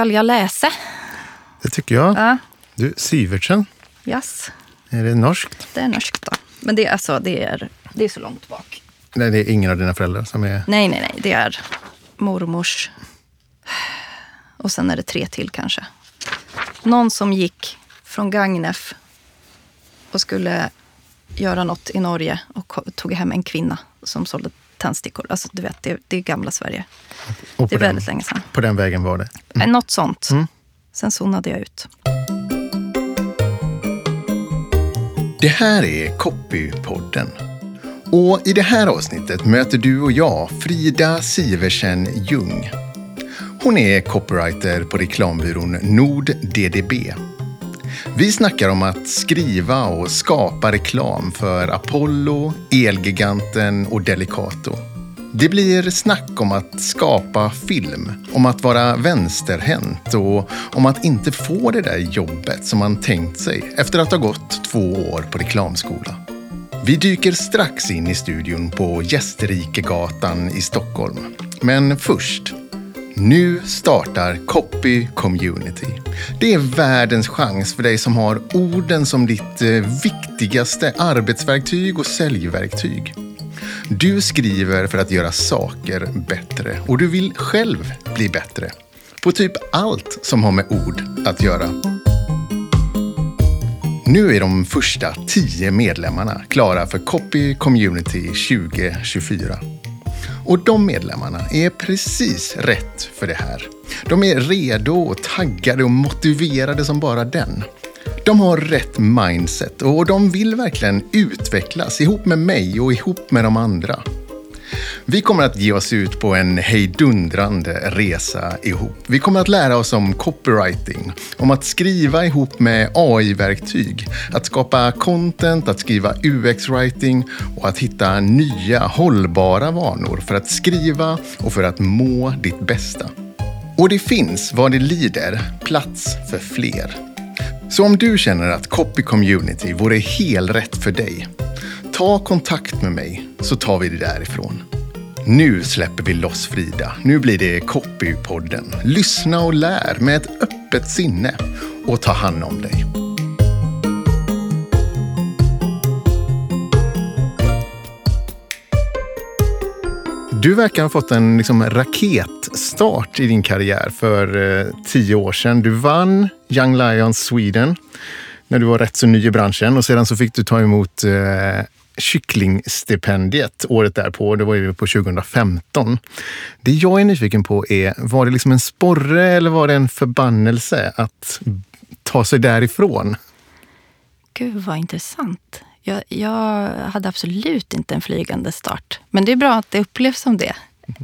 Skall jag läsa? Det tycker jag. Ja. Du, Syvertsen, Yes. är det norskt? Det är norskt då. Men det är, alltså, det är, det är så långt bak. Nej, det är ingen av dina föräldrar som är... Nej, nej, nej. Det är mormors. Och sen är det tre till kanske. Någon som gick från Gagnef och skulle göra något i Norge och tog hem en kvinna som sålde tändstickor. Alltså, du vet, det, det är gamla Sverige. Och Det är på den, väldigt länge sedan. på den vägen var det. Nej, Något sånt. Mm. Sen zonade jag ut. Det här är Copypodden. Och i det här avsnittet möter du och jag Frida Siversen Ljung. Hon är copywriter på reklambyrån Nord DDB. Vi snackar om att skriva och skapa reklam för Apollo, Elgiganten och Delicato. Det blir snack om att skapa film, om att vara vänsterhänt och om att inte få det där jobbet som man tänkt sig efter att ha gått två år på reklamskola. Vi dyker strax in i studion på Gästrikegatan i Stockholm. Men först, nu startar Copy Community. Det är världens chans för dig som har orden som ditt eh, viktigaste arbetsverktyg och säljverktyg. Du skriver för att göra saker bättre och du vill själv bli bättre. På typ allt som har med ord att göra. Nu är de första tio medlemmarna klara för Copy Community 2024. Och de medlemmarna är precis rätt för det här. De är redo och taggade och motiverade som bara den. De har rätt mindset och de vill verkligen utvecklas ihop med mig och ihop med de andra. Vi kommer att ge oss ut på en hejdundrande resa ihop. Vi kommer att lära oss om copywriting, om att skriva ihop med AI-verktyg, att skapa content, att skriva UX-writing och att hitta nya hållbara vanor för att skriva och för att må ditt bästa. Och det finns, vad det lider, plats för fler. Så om du känner att Copy Community vore helt rätt för dig, ta kontakt med mig så tar vi det därifrån. Nu släpper vi loss Frida. Nu blir det Copypodden. Lyssna och lär med ett öppet sinne och ta hand om dig. Du verkar ha fått en liksom, raketstart i din karriär för eh, tio år sedan. Du vann Young Lions Sweden när du var rätt så ny i branschen och sedan så fick du ta emot eh, kycklingstipendiet året därpå. Det var ju på 2015. Det jag är nyfiken på är, var det liksom en sporre eller var det en förbannelse att ta sig därifrån? Gud vad intressant. Jag, jag hade absolut inte en flygande start. Men det är bra att det upplevs som det.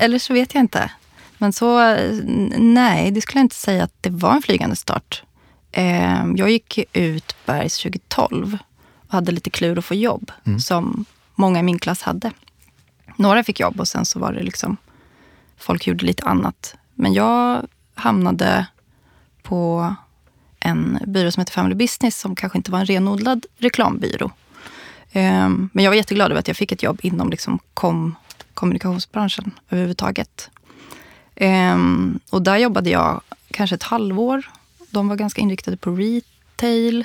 Eller så vet jag inte. Men så, nej, det skulle jag inte säga att det var en flygande start. Ehm, jag gick ut Bergs 2012 och hade lite klur att få jobb, som många i min klass hade. Några fick jobb och sen så var det liksom, folk gjorde lite annat. Men jag hamnade på en byrå som heter Family Business som kanske inte var en renodlad reklambyrå. Ehm, Men jag var jätteglad över att jag fick ett jobb inom liksom kom, kommunikationsbranschen överhuvudtaget. Ehm, Och där jobbade jag kanske ett halvår. De var ganska inriktade på retail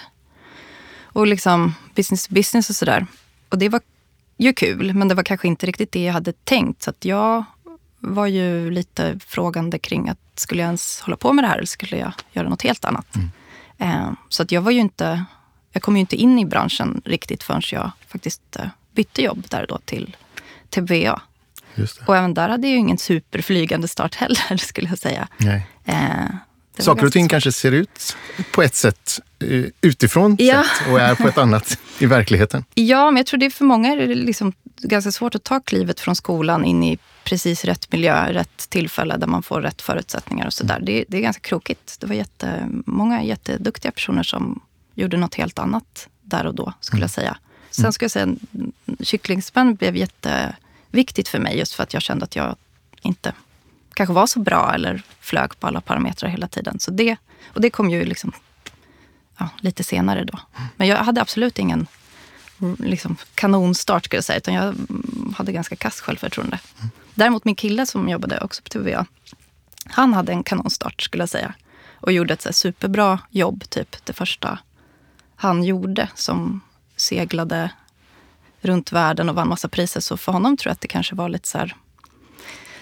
och liksom business to business och sådär. Och det var ju kul, men det var kanske inte riktigt det jag hade tänkt. Så att jag var ju lite frågande kring att skulle jag ens hålla på med det här eller skulle jag göra något helt annat? Eh, Så att jag var ju inte, jag kom ju inte in i branschen riktigt förrän jag faktiskt eh, bytte jobb där då till TBA. Och även där hade jag ju ingen superflygande start heller skulle jag säga. Nej. Det Saker och ting kanske ser ut på ett sätt eh, utifrån Ja. sätt och är på ett annat i verkligheten. Ja, men jag tror det för många är det liksom ganska svårt att ta klivet från skolan in i precis rätt miljö, rätt tillfälle där man får rätt förutsättningar och sådär. Det, det är ganska krokigt. Det var jättemånga jätteduktiga personer som gjorde något helt annat där och då, skulle jag säga. Sen ska jag säga, mm, kycklingspänn blev jätteviktigt för mig just för att jag kände att jag inte kanske var så bra eller flög på alla parametrar hela tiden. Så det, och det kom ju liksom ja, lite senare då. Men jag hade absolut ingen liksom, kanonstart skulle jag säga, utan jag hade ganska kass självförtroende. Däremot min kille som jobbade också på TVA, han hade en kanonstart skulle jag säga. och gjorde ett så superbra jobb, typ det första han gjorde som seglade runt världen och vann massa priser. Så för honom tror jag att det kanske var lite så här,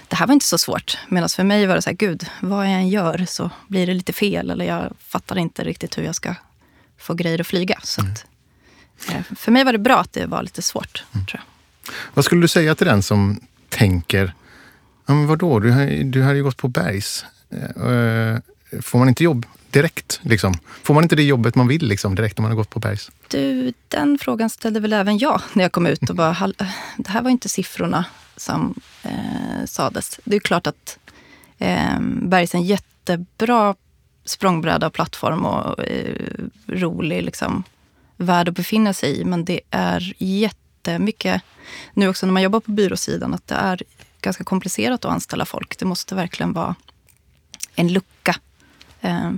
det här var inte så svårt. Medan för mig var det så här, gud, vad jag än gör så blir det lite fel. Eller jag fattar inte riktigt hur jag ska få grejer att flyga. Så att, eh, för mig var det bra att det var lite svårt, mm. tror jag. Vad skulle du säga till den som tänker, ja, men vadå, du har, du har ju gått på Bergs. Får man inte jobb direkt? Liksom? Får man inte det jobbet man vill liksom, direkt när man har gått på Bergs? Du, den frågan ställde väl även jag när jag kom ut och bara, det här var inte siffrorna som eh, sades. Det är klart att eh, Bergs är en jättebra språngbräda och plattform och eh, rolig liksom, värld att befinna sig i. Men det är jättemycket, nu också när man jobbar på byråsidan, att det är ganska komplicerat att anställa folk. Det måste verkligen vara en lucka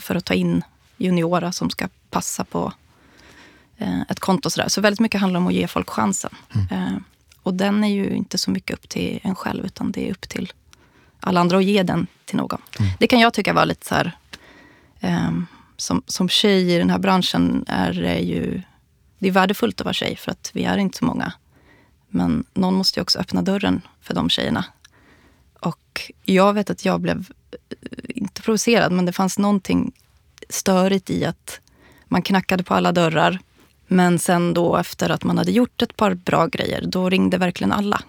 för att ta in juniora som ska passa på eh, ett konto. Så, så väldigt mycket handlar om att ge folk chansen. Mm. Eh, och den är ju inte så mycket upp till en själv, utan det är upp till alla andra att ge den till någon. Mm. Det kan jag tycka var lite så här, um, som, som tjej i den här branschen är det ju det är värdefullt att vara tjej för att vi är inte så många. Men någon måste ju också öppna dörren för de tjejerna. Och jag vet att jag blev, inte provocerad, men det fanns någonting störigt i att man knackade på alla dörrar men sen då efter att man hade gjort ett par bra grejer, då ringde verkligen alla.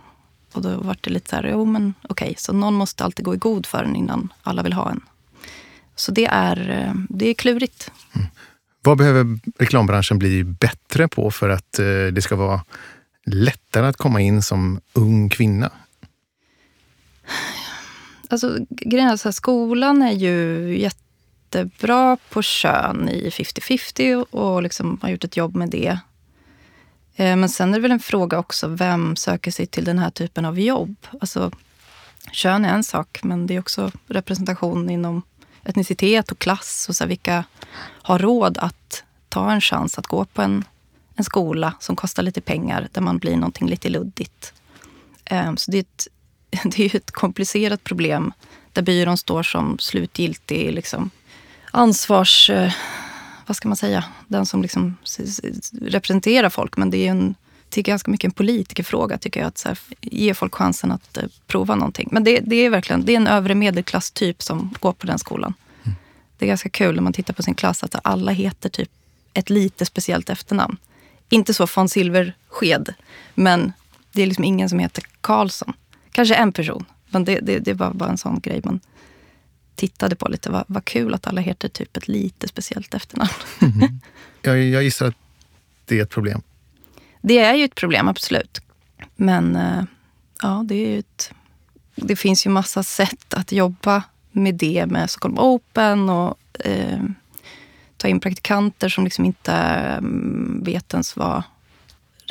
Och då var det lite så här, jo men okej, okay, så någon måste alltid gå i god för en innan alla vill ha en. Så det är, eh, det är klurigt. Mm. Vad behöver reklambranschen bli bättre på för att eh, det ska vara lättare att komma in som ung kvinna? Alltså, grejen är så här, skolan är ju jättebra på kön i 50-50 och liksom har gjort ett jobb med det. Eh, men sen är det väl en fråga också, vem söker sig till den här typen av jobb? Alltså, kön är en sak, men det är också representation inom etnicitet och klass. Och så här, vilka har råd att ta en chans att gå på en, en skola som kostar lite pengar, där man blir någonting lite luddigt. Ehm, så det är ett, det är ett komplicerat problem där byrån står som slutgiltig liksom, ansvars... Eh, vad ska man säga? Den som liksom representerar folk. Men det är en, det är ganska mycket en politikerfråga, tycker jag. Att så här, ge folk chansen att uh, prova någonting. Men det, det, är verkligen det är en övre medelklass-typ som går på den skolan. Mm. Det är ganska kul när man tittar på sin klass att alla heter typ ett lite speciellt efternamn. Inte så von Silversked, men det är liksom ingen som heter Karlsson. Kanske en person, men det, det, det var bara en sån grej. Men tittade på lite. Vad, vad kul att alla heter typ ett lite speciellt efternamn. Mm. Jag, jag gissar att det är ett problem. Det är ju ett problem, absolut. Men eh, ja, det är ju ett... Det finns ju massa sätt att jobba med det med Stockholm Open och eh, ta in praktikanter som liksom inte mm, vet ens vad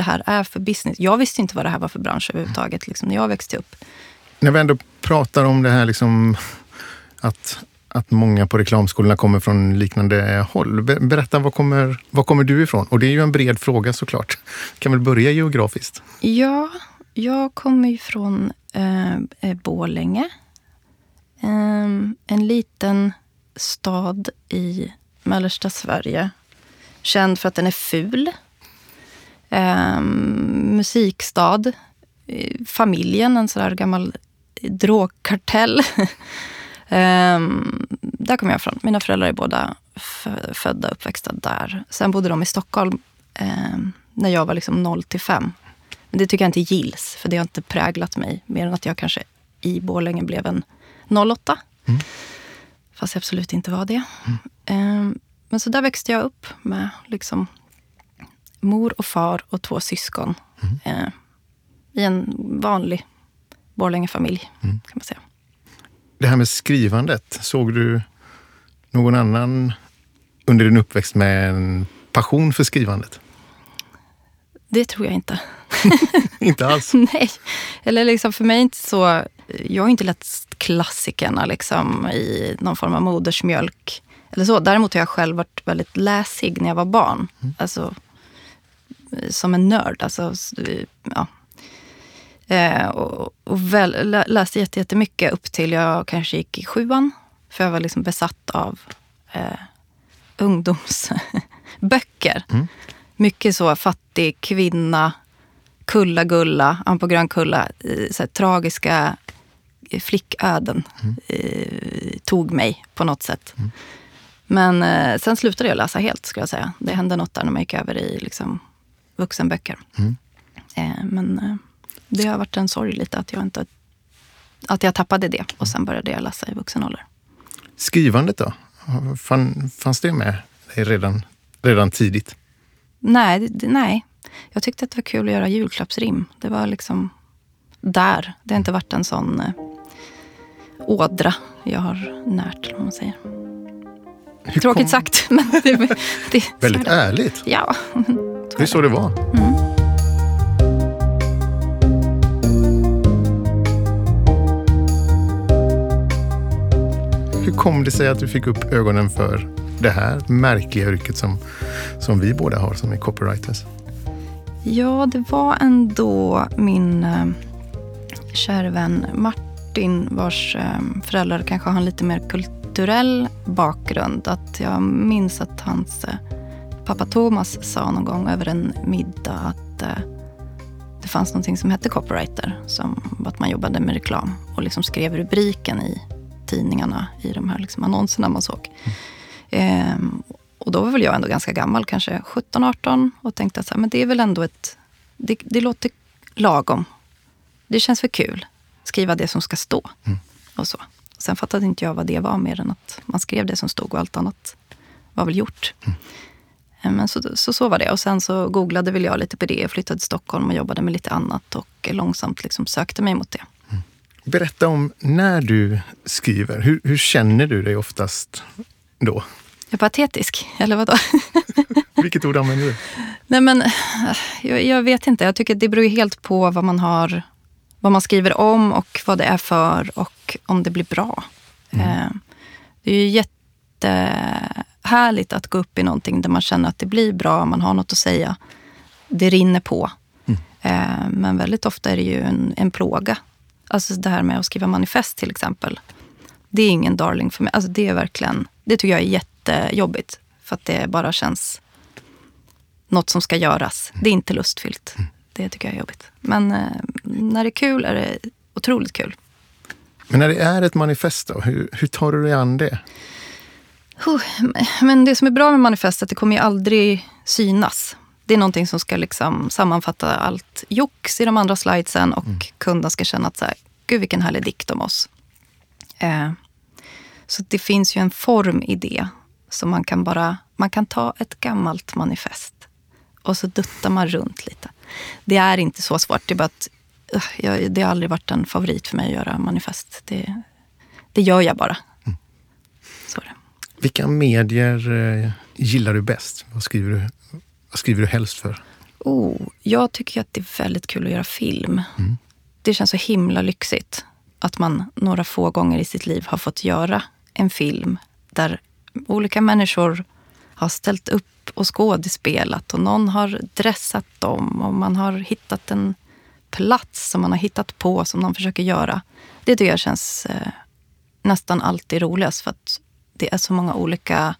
det här är för business. Jag visste inte vad det här var för bransch överhuvudtaget liksom, när jag växte upp. När vi ändå pratar om det här liksom att, att många på reklamskolorna kommer från liknande håll. Berätta, var kommer, var kommer du ifrån? Och det är ju en bred fråga såklart. Kan väl börja geografiskt? Ja, jag kommer ifrån eh, eh Bålänge. Eh, en liten stad i mellersta Sverige. Känd för att den är ful. Eh, musikstad. Eh, familjen, en sån där gammal drogkartell. Um, där kommer jag ifrån. Mina föräldrar är båda födda och uppväxta där. Sen bodde de i Stockholm um, när jag var liksom 0 till 5. Men det tycker jag inte gills, för det har inte präglat mig. Mer än att jag kanske i Borlänge blev en 08. Mm. Fast jag absolut inte var det. Mm. Um, men så där växte jag upp med liksom mor och far och två syskon. Mm. Uh, I en vanlig Borlängefamilj, mm. kan man säga. Det här med skrivandet, såg du någon annan under din uppväxt med en passion för skrivandet? Det tror jag inte. inte alls? Nej. Eller liksom för mig inte så... Jag har inte läst klassikerna liksom, i någon form av modersmjölk. Eller så. Däremot har jag själv varit väldigt läsig när jag var barn. Mm. Alltså, som en nörd. Alltså, ja, Eh, och, och väl, läste jättemycket upp till jag kanske gick i sjuan. För jag var liksom besatt av eh, ungdomsböcker. Mm. Mycket så fattig kvinna, Kulla-Gulla, Ann på Grönkulla, så här, tragiska flicköden mm. eh, tog mig på något sätt. Mm. Men eh, sen slutade jag läsa helt, skulle jag säga. Det hände något där när man gick över i liksom, vuxenböcker. Mm. Eh, men eh, det har varit en sorg lite att jag, inte, att jag tappade det och sen började jag läsa i vuxen ålder. Skrivandet då? Fann, fanns det med dig redan, redan tidigt? Nej, nej, jag tyckte att det var kul att göra julklappsrim. Det var liksom där. Det har inte varit en sån eh, ådra jag har närt, eller vad man säger. Hur Tråkigt kom... sagt, men det, det Väldigt ärligt. Ja. Det är så det var. Mm. Hur kom det sig att du fick upp ögonen för det här märkliga yrket som, som vi båda har som är copywriters? Ja, det var ändå min eh, kära vän Martin vars eh, föräldrar kanske har en lite mer kulturell bakgrund. Att jag minns att hans eh, pappa Thomas sa någon gång över en middag att eh, det fanns någonting som hette copywriter. Som att man jobbade med reklam och liksom skrev rubriken i tidningarna i de här liksom annonserna man såg. Mm. Ehm, och då var väl jag ändå ganska gammal, kanske 17-18 och tänkte att så här, men det är väl ändå ett... Det, det, låter lagom. Det känns för kul. Skriva det som ska stå. Mm. Och så. Sen fattade inte jag vad det var mer än att man skrev det som stod och allt annat var väl gjort. Mm. Ehm, men så, så, så var det. Och sen så googlade väl jag lite på det, flyttade till Stockholm och jobbade med lite annat och långsamt liksom sökte mig mot det. Mm. Berätta om när du skriver. Hur, hur känner du dig oftast då? Jag är patetisk, eller vadå? Vilket ord använder du? Nej men, jag, jag, vet inte. Jag tycker det beror helt på vad man har, vad man skriver om och vad det är för och om det blir bra. Mm. Eh, det är ju jättehärligt att gå upp i någonting där man känner att det blir bra, man har något att säga. Det rinner på. Mm. Eh, men väldigt ofta är det ju en, en plåga. Alltså det här med att skriva manifest till exempel. Det är ingen darling för mig. Alltså det är verkligen, det tycker jag är jätte jättejobbigt. För att det bara känns något som ska göras. Det är inte lustfyllt. Mm. Det tycker jag är jobbigt. Men eh, när det är kul är det otroligt kul. Men när det är ett manifest då, hur, hur tar du dig an det? Men det som är bra med manifestet, det kommer ju aldrig synas. Det är någonting som ska liksom sammanfatta allt jox i de andra slidesen och mm. kunden ska känna att så här, gud vilken härlig dikt om oss. Eh, så det finns ju en form i det så man kan bara man kan ta ett gammalt manifest och så duttar man runt lite. Det är inte så svårt. Det, är bara att, uh, jag, det har aldrig varit en favorit för mig att göra manifest. Det, det gör jag bara. Vilka medier eh, gillar du bäst? Vad skriver du, vad skriver du helst för? Oh, jag tycker att det är väldigt kul att göra film. Mm. Det känns så himla lyxigt att man några få gånger i sitt liv har fått göra en film där olika människor har ställt upp och skådespelat och någon har dressat dem och man har hittat en plats som man har hittat på som någon försöker göra. Det tycker jag känns eh, nästan alltid roligast för att det är så många olika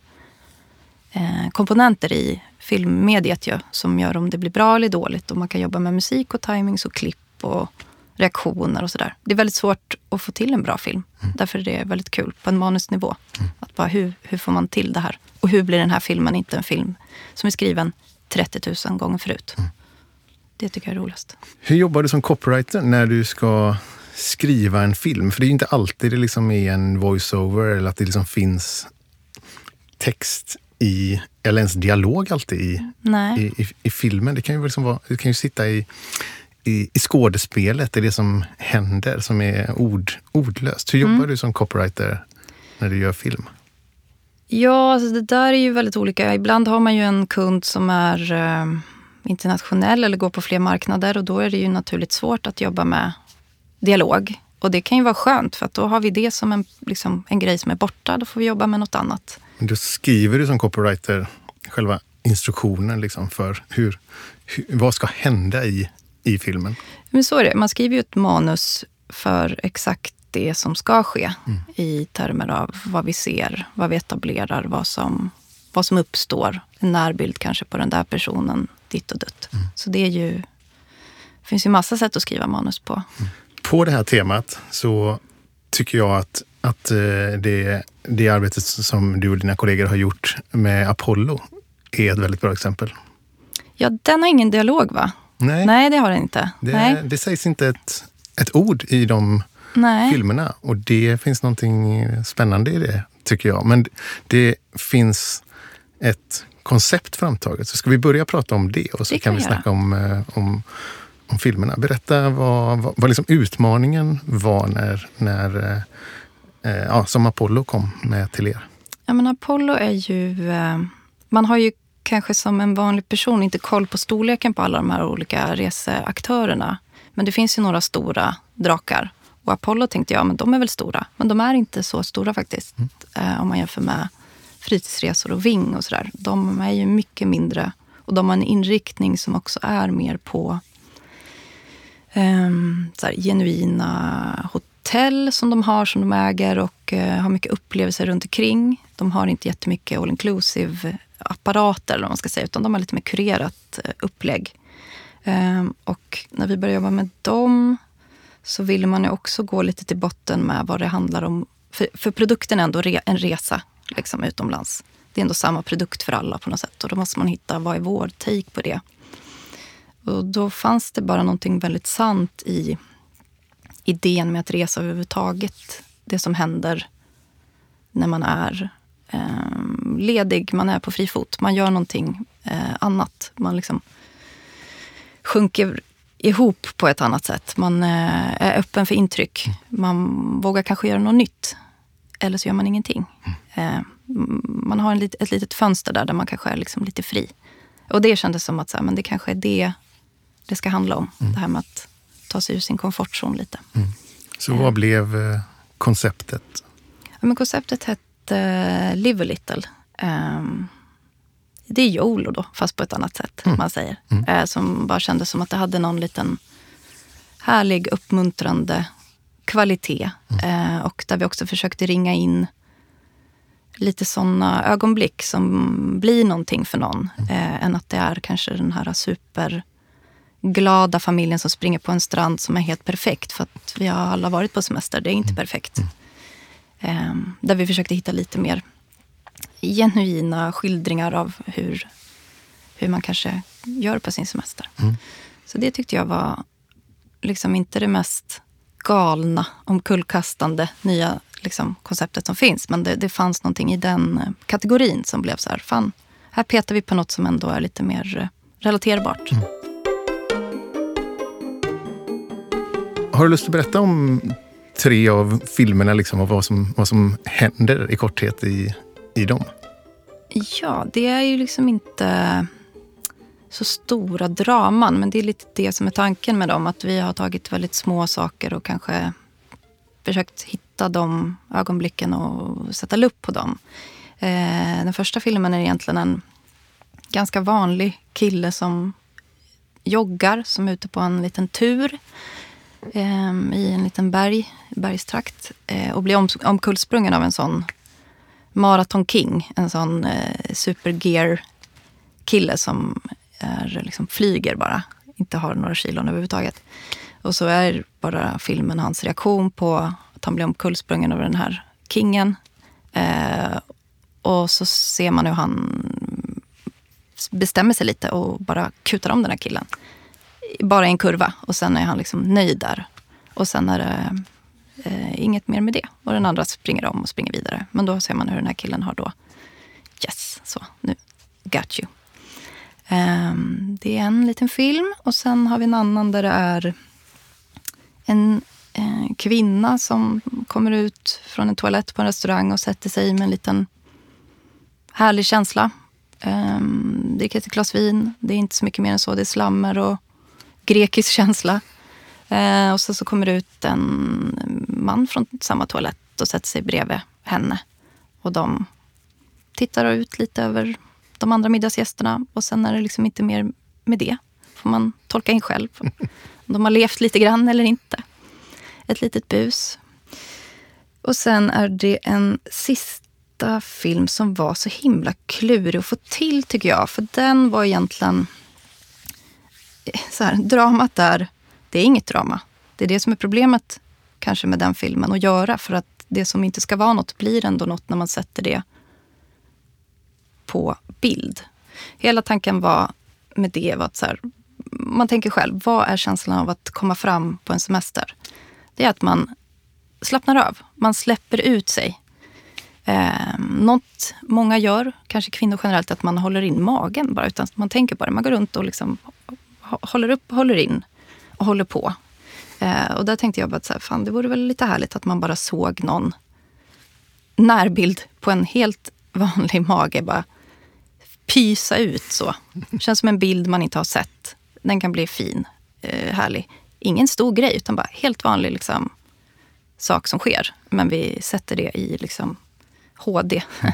eh, komponenter i filmmediet ju, som gör om det blir bra eller dåligt. Och man kan jobba med musik och timings och klipp och reaktioner och sådär. Det är väldigt svårt att få till en bra film. Mm. Därför är det väldigt kul på en manusnivå. Mm. Att bara hur, hur får man till det här? Och hur blir den här filmen inte en film som är skriven 30 000 gånger förut? Mm. Det tycker jag är roligast. Hur jobbar du som copywriter när du ska skriva en film? För det är inte alltid det liksom är en voiceover eller att det liksom finns text i, eller ens dialog alltid i, i, i, i, filmen. Det kan ju, liksom vara, det kan ju sitta i i, i skådespelet, är det som händer, som är ord, ordlöst. Hur jobbar mm. du som copywriter när du gör film? Ja, alltså det där är ju väldigt olika. Ibland har man ju en kund som är eh, internationell eller går på fler marknader och då är det ju naturligt svårt att jobba med dialog. Och det kan ju vara skönt för att då har vi det som en, liksom, en grej som är borta. Då får vi jobba med något annat. Då skriver du som copywriter själva instruktionen liksom för hur, hur, vad ska hända i i filmen. Men så är det. Man skriver ju ett manus för exakt det som ska ske mm. i termer av vad vi ser, vad vi etablerar, vad som, vad som uppstår. En närbild kanske på den där personen, ditt och dutt. Mm. Så det är ju, finns ju massa sätt att skriva manus på. Mm. På det här temat så tycker jag att, att eh, det, det arbetet som du och dina kollegor har gjort med Apollo är ett väldigt bra exempel. Ja, den har ingen dialog va? Nej, Nej det har den inte. Det, Nej. det sägs inte ett, ett ord i de Nej. filmerna och det finns någonting spännande i det, tycker jag. Men det finns ett koncept framtaget. Så ska vi börja prata om det och så det kan, kan vi snacka om, eh, om, om filmerna. Berätta vad, vad, vad liksom utmaningen var när, när eh, eh, ja, som Apollo kom med till er. Ja, men Apollo är ju... Man har ju kanske som en vanlig person inte koll på storleken på alla de här olika reseaktörerna. Men det finns ju några stora drakar. Och Apollo tänkte jag, men de är väl stora. Men de är inte så stora faktiskt. Mm. Eh, om man jämför med fritidsresor och Ving och sådär. De är ju mycket mindre. Och de har en inriktning som också är mer på Ehm, så här, genuina hotell som de har, som de äger och eh, har mycket upplevelser runt omkring. De har inte jättemycket all inclusive apparater, eller vad man ska säga, utan de har lite mer kurerat eh, upplägg. Ehm, och när vi började jobba med dem så ville man ju också gå lite till botten med vad det handlar om. För, för produkten är ändå re, en resa liksom, utomlands. Det är ändå samma produkt för alla på något sätt. Och då måste man hitta vad är vår take på det. Och då fanns det bara någonting väldigt sant i idén med att resa överhuvudtaget. Det som händer när man är eh, ledig, man är på fri fot. Man gör någonting eh, annat. Man liksom sjunker ihop på ett annat sätt. Man eh, är öppen för intryck. Man vågar kanske göra något nytt. Eller så gör man ingenting. Eh, man har en, ett litet fönster där, där man kanske är liksom lite fri. Och det kändes som att så här, men det kanske är det det ska handla om. Mm. Det här med att ta sig ur sin komfortzon lite. Mm. Så vad blev eh, konceptet? Ja, men konceptet hette Live a little. Um, det är YOLO då, fast på ett annat sätt. Mm. man säger. Mm. Eh, som bara kändes som att det hade någon liten härlig, uppmuntrande kvalitet. Mm. Eh, och där vi också försökte ringa in lite sådana ögonblick som blir någonting för någon. Mm. Eh, än att det är kanske den här superglada familjen som springer på en strand som är helt perfekt. För att vi har alla varit på semester, det är inte mm. perfekt. Eh, där vi försökte hitta lite mer genuina skildringar av hur, hur man kanske gör på sin semester. Mm. Så det tyckte jag var liksom inte det mest galna, omkullkastande nya liksom, konceptet som finns. Men det, det fanns någonting i den eh, kategorin som blev så här, fan, här petar vi på något som ändå är lite mer eh, relaterbart. Mm. Har du lust att berätta om tre av filmerna liksom, och vad som, vad som händer i korthet i, i dem? Ja, det är ju liksom inte så stora draman. Men det är lite det som är tanken med dem. Att vi har tagit väldigt små saker och kanske försökt hitta de ögonblicken och sätta lupp på dem. Eh, den första filmen är egentligen en ganska vanlig kille som joggar, som är ute på en liten tur eh, i en liten berg, bergstrakt eh, och blir om, omkullsprungen av en sån Marathon King, en sån eh, supergear-kille som är, liksom, flyger bara, inte har några kilon överhuvudtaget. Och så är bara filmen hans reaktion på att han blir omkullsprungen av den här kingen. Eh, och så ser man hur han bestämmer sig lite och bara kutar om den här killen. Bara i en kurva och sen är han liksom nöjd där. Och sen är det eh, inget mer med det. Och den andra springer om och springer vidare. Men då ser man hur den här killen har då, yes, så nu, got you. Um, det är en liten film och sen har vi en annan där det är en eh, kvinna som kommer ut från en toalett på en restaurang och sätter sig med en liten härlig känsla. Um, dricker ett glas vin. Det är inte så mycket mer än så. Det är slammer och grekisk känsla. Eh, och sen så kommer det ut en man från samma toalett och sätter sig bredvid henne. Och de tittar ut lite över de andra middagsgästerna. Och sen är det liksom inte mer med det. får man tolka in själv. Om de har levt lite grann eller inte. Ett litet bus. Och sen är det en sista film som var så himla klurig att få till tycker jag. För den var egentligen... Så här, dramat där, det är inget drama. Det är det som är problemet kanske med den filmen att göra. För att det som inte ska vara något blir ändå något när man sätter det på bild. Hela tanken var med det var att så här, man tänker själv, vad är känslan av att komma fram på en semester? Det är att man slappnar av. Man släpper ut sig. Eh, något många gör, kanske kvinnor generellt, att man håller in magen bara utan man tänker på det. Man går runt och liksom håller upp, håller in och håller på. Eh, och där tänkte jag bara att så här, fan, det vore väl lite härligt att man bara såg någon närbild på en helt vanlig mage bara pysa ut så. Känns som en bild man inte har sett. Den kan bli fin, eh, härlig. Ingen stor grej, utan bara helt vanlig liksom, sak som sker. Men vi sätter det i liksom, HD.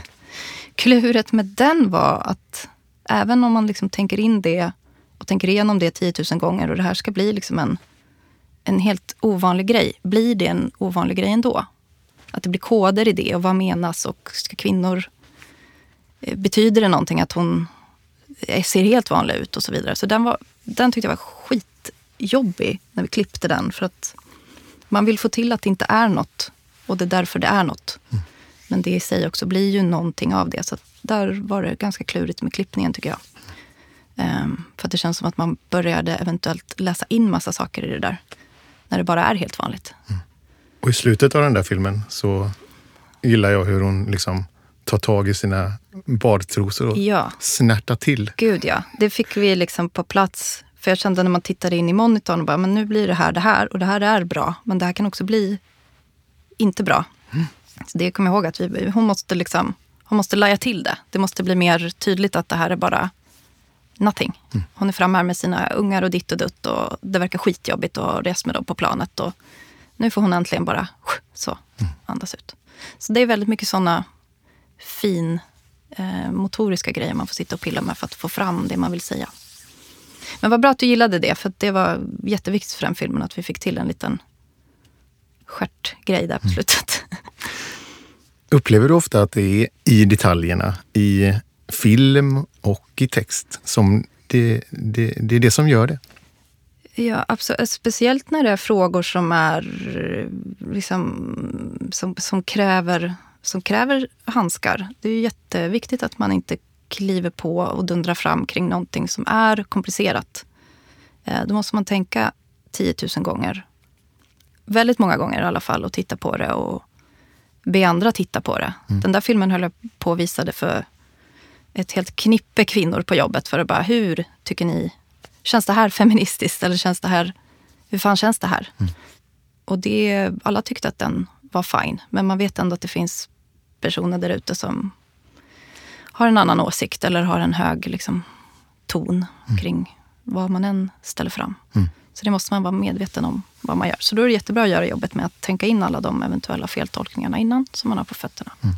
Kluret med den var att även om man liksom tänker in det och tänker igenom det 10 000 gånger och det här ska bli liksom en, en helt ovanlig grej. Blir det en ovanlig grej ändå? Att det blir koder i det och vad menas och ska kvinnor... Eh, betyder det någonting att hon ser helt vanlig ut och så vidare. Så den, var, den tyckte jag var skitjobbig när vi klippte den. För att man vill få till att det inte är något och det är därför det är något. Mm. Men det i sig också blir ju någonting av det. Så där var det ganska klurigt med klippningen tycker jag. Um, för att det känns som att man började eventuellt läsa in massa saker i det där. När det bara är helt vanligt. Mm. Och i slutet av den där filmen så gillar jag hur hon liksom tar tag i sina badtrosor och ja. snärtar till. Gud ja, det fick vi liksom på plats. För jag kände när man tittade in i monitorn och bara, men nu blir det här det här och det här är bra. Men det här kan också bli inte bra. Mm. Så det kommer jag ihåg att vi, hon måste liksom, hon måste laja till det. Det måste bli mer tydligt att det här är bara nothing. Mm. Hon är framme här med sina ungar och ditt och dutt och det verkar skitjobbigt att resa med dem på planet. Och nu får hon äntligen bara så mm. andas ut. Så det är väldigt mycket sådana fin eh, motoriska grejer man får sitta och pilla med för att få fram det man vill säga. Men vad bra att du gillade det, för det var jätteviktigt för den filmen att vi fick till en liten stjärtgrej där på mm. slutet. Mm. Upplever du ofta att det är i detaljerna, i film och i text, som det, det, det är det som gör det? Ja, absolut. Speciellt när det är frågor som är liksom, som, som, kräver, som kräver handskar. Det är jätteviktigt att man inte kliver på och dundrar fram kring någonting som är komplicerat. Eh, då måste man tänka 10 000 gånger. Väldigt många gånger i alla fall och titta på det och be andra titta på det. Mm. Den där filmen höll jag på och visade för ett helt knippe kvinnor på jobbet för att bara, hur tycker ni känns det här feministiskt eller känns det här, hur fan känns det här? Mm. Och det, alla tyckte att den var fine, men man vet ändå att det finns personer där ute som har en annan åsikt eller har en hög liksom, ton mm. kring vad man än ställer fram. Mm. Så det måste man vara medveten om vad man gör. Så då är det jättebra att göra jobbet med att tänka in alla de eventuella feltolkningarna innan, som man har på fötterna. Mm.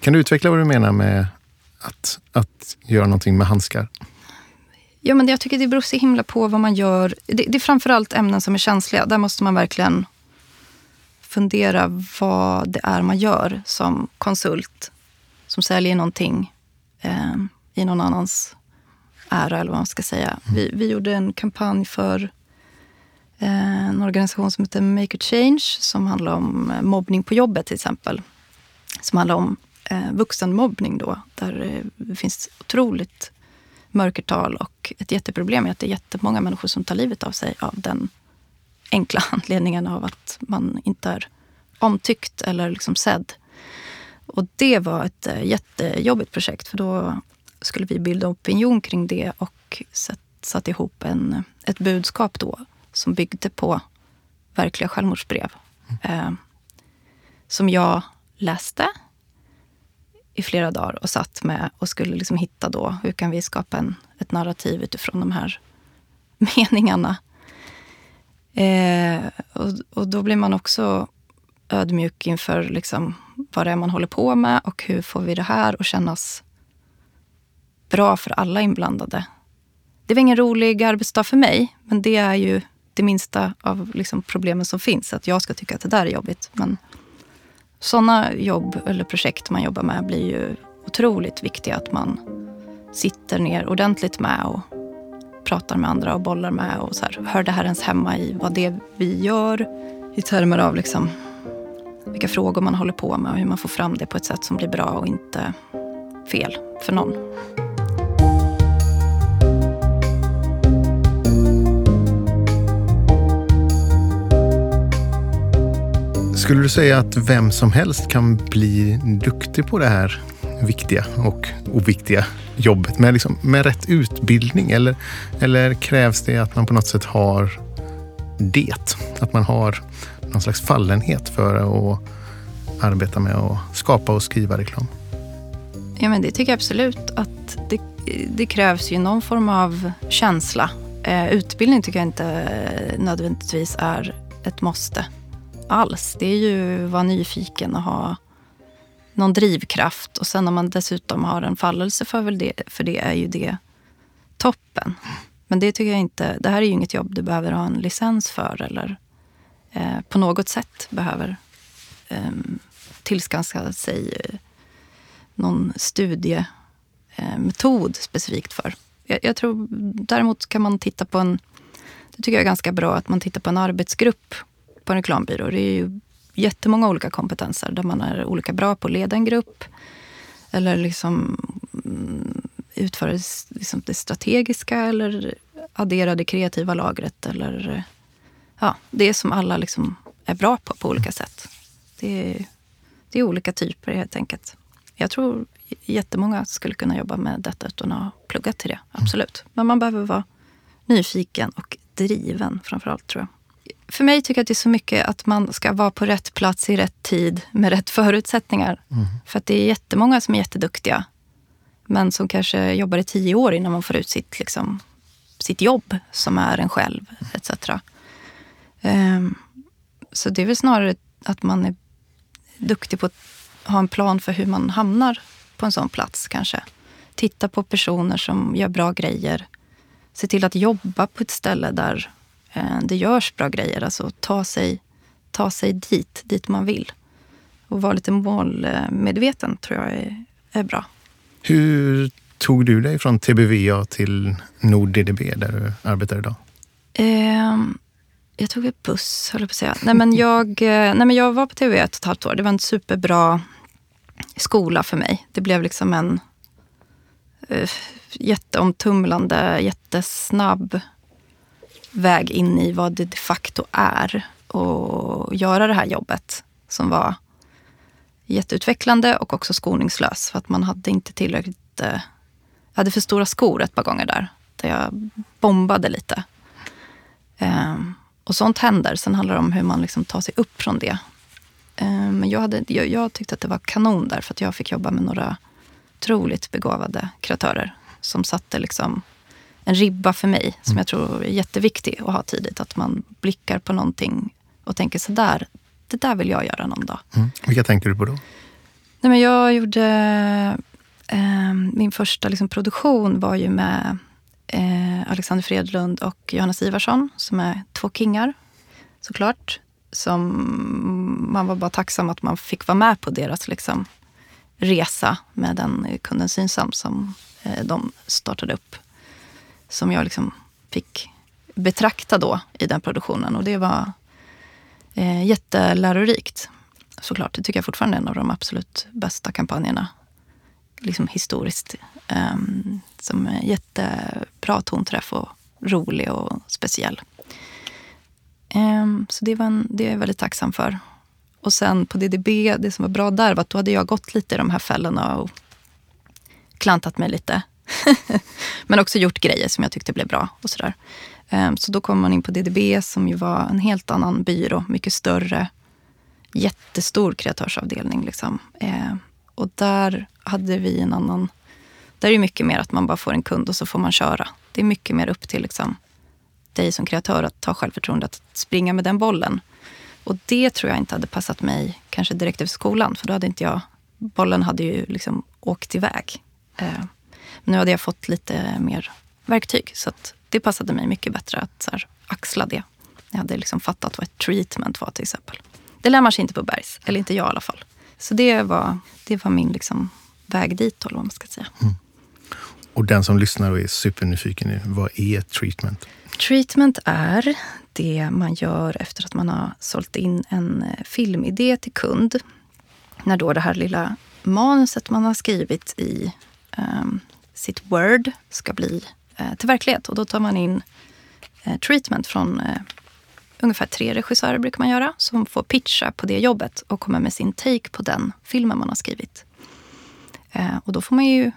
Kan du utveckla vad du menar med att, att göra någonting med handskar? Ja, men jag tycker det beror så himla på vad man gör. Det, det är framförallt ämnen som är känsliga. Där måste man verkligen fundera vad det är man gör som konsult som säljer någonting eh, i någon annans ära, eller vad man ska säga. Mm. Vi, vi gjorde en kampanj för eh, en organisation som heter Make a Change som handlar om eh, mobbning på jobbet till exempel. Som handlar om eh, vuxenmobbning då, där eh, det finns otroligt mörkertal och ett jätteproblem är att det är jättemånga människor som tar livet av sig av den enkla anledningen av att man inte är omtyckt eller liksom sedd. Och det var ett äh, jättejobbigt projekt för då skulle vi bilda opinion kring det och satt, ihop en, ett budskap då som byggde på verkliga självmordsbrev. Mm. Eh, som jag läste i flera dagar och satt med och skulle liksom hitta då, hur kan vi skapa en, ett narrativ utifrån de här meningarna. Eh, och, och, då blir man också ödmjuk inför liksom vad det är man håller på med och hur får vi det här att kännas bra för alla inblandade. Det var ingen rolig arbetsdag för mig, men det är ju det minsta av liksom problemen som finns. Att jag ska tycka att det där är jobbigt. Men sådana jobb eller projekt man jobbar med blir ju otroligt viktiga. Att man sitter ner ordentligt med och pratar med andra och bollar med och så här, hör det här ens hemma i vad det vi gör i termer av liksom vilka frågor man håller på med och hur man får fram det på ett sätt som blir bra och inte fel för någon. Skulle du säga att vem som helst kan bli duktig på det här viktiga och oviktiga jobbet med, liksom, med rätt utbildning? Eller, eller krävs det att man på något sätt har det? Att man har någon slags fallenhet för att arbeta med att skapa och skriva reklam? Ja, men det tycker jag absolut att det, det krävs ju någon form av känsla. Eh, utbildning tycker jag inte nödvändigtvis är ett måste alls. Det är ju att vara nyfiken och ha någon drivkraft. Och sen om man dessutom har en fallelse för, det, för det är ju det toppen. Men det tycker jag inte, det här är ju inget jobb du behöver ha en licens för eller eh, på något sätt behöver eh, tillskansa sig eh, någon studiemetod eh, specifikt för. Jag, jag, tror däremot kan man titta på en, det tycker jag är ganska bra, att man tittar på en arbetsgrupp på en reklambyrå. Det är ju jättemånga olika kompetenser där man är olika bra på att leda en grupp eller liksom mm, utföra liksom det strategiska eller addera det kreativa lagret. Eller, ja, det som alla liksom är bra på på olika sätt. Det är, det är olika typer helt enkelt. Jag tror jättemånga skulle kunna jobba med detta utan att ha pluggat till det. Absolut. Men man behöver vara nyfiken och driven framför allt tror jag för mig tycker jag att det är så mycket att man ska vara på rätt plats i rätt tid med rätt förutsättningar. Mm. För att det är jättemånga som är jätteduktiga. Men som kanske jobbar i tio år innan man får ut sitt, liksom, sitt jobb som är en själv etc. Um, ehm, så det är väl snarare att man är duktig på att ha en plan för hur man hamnar på en sån plats kanske. Titta på personer som gör bra grejer. Se till att jobba på ett ställe där det görs bra grejer. Alltså ta sig, ta sig dit, dit man vill. Och vara lite målmedveten tror jag är, är bra. Hur tog du dig från TBVA till NordDDB där du arbetar idag? Eh, jag tog en buss, höll jag på att säga. Nej, men jag, eh, nej, men jag var på TBVA ett och ett halvt år. Det var en superbra skola för mig. Det blev liksom en eh, jätteomtumlande, jättesnabb väg in i vad det de facto är och göra det här jobbet som var jätteutvecklande och också skoningslös. För att man hade inte tillräckligt... Eh, jag hade för stora skor ett par gånger där. Där jag bombade lite. Ehm, och sånt händer. Sen handlar det om hur man liksom tar sig upp från det. Ehm, men jag, hade, jag, jag, tyckte att det var kanon där. För att jag fick jobba med några otroligt begåvade kreatörer. Som satte liksom en ribba för mig som mm. jag tror är jätteviktig att ha tidigt. Att man blickar på någonting och tänker så där, det där vill jag göra någon dag. Mm. Vilka tänkte du på då? Nej, men jag gjorde... Eh, min första liksom, produktion var ju med eh, Alexander Fredlund och Johannes Ivarsson som är två kingar såklart. Som man var bara tacksam att man fick vara med på deras liksom, resa med den kunden Synsam som eh, de startade upp som jag liksom fick betrakta då i den produktionen. Och det var eh, jättelärorikt. Såklart, det tycker jag fortfarande är en av de absolut bästa kampanjerna. Liksom historiskt. Eh, som är jättebra tonträff och rolig och speciell. Eh, så det, var en, det är jag väldigt tacksam för. Och sen på DDB, det som var bra där var att då hade jag gått lite i de här fällorna och klantat mig lite Men också gjort grejer som jag tyckte blev bra. och sådär. Ehm, så då kom man in på DDB som ju var en helt annan byrå. Mycket större. Jättestor kreatörsavdelning. Liksom. Ehm, och där hade vi en annan... Där är det mycket mer att man bara får en kund och så får man köra. Det är mycket mer upp till liksom, dig som kreatör att ta självförtroendet att springa med den bollen. Och det tror jag inte hade passat mig kanske direkt efter skolan. För då hade inte jag... Bollen hade ju liksom åkt iväg. Ehm, nu hade jag fått lite mer verktyg så att det passade mig mycket bättre att så här, axla det. Jag hade liksom fattat vad ett treatment var till exempel. Det lär man sig inte på Bergs, eller inte jag i alla fall. Så det var, det var min liksom väg dit, då, vad man ska säga. Mm. Och den som lyssnar och är supernyfiken vad är treatment? Treatment är det man gör efter att man har sålt in en eh, filmidé till kund. När då det här lilla manuset man har skrivit i um, sitt Word ska bli eh, till verklighet. Och då tar man in eh, treatment från eh, ungefär tre regissörer brukar man göra som får pitcha på det jobbet och komma med sin take på den filmen man har skrivit. Eh, och då får man ju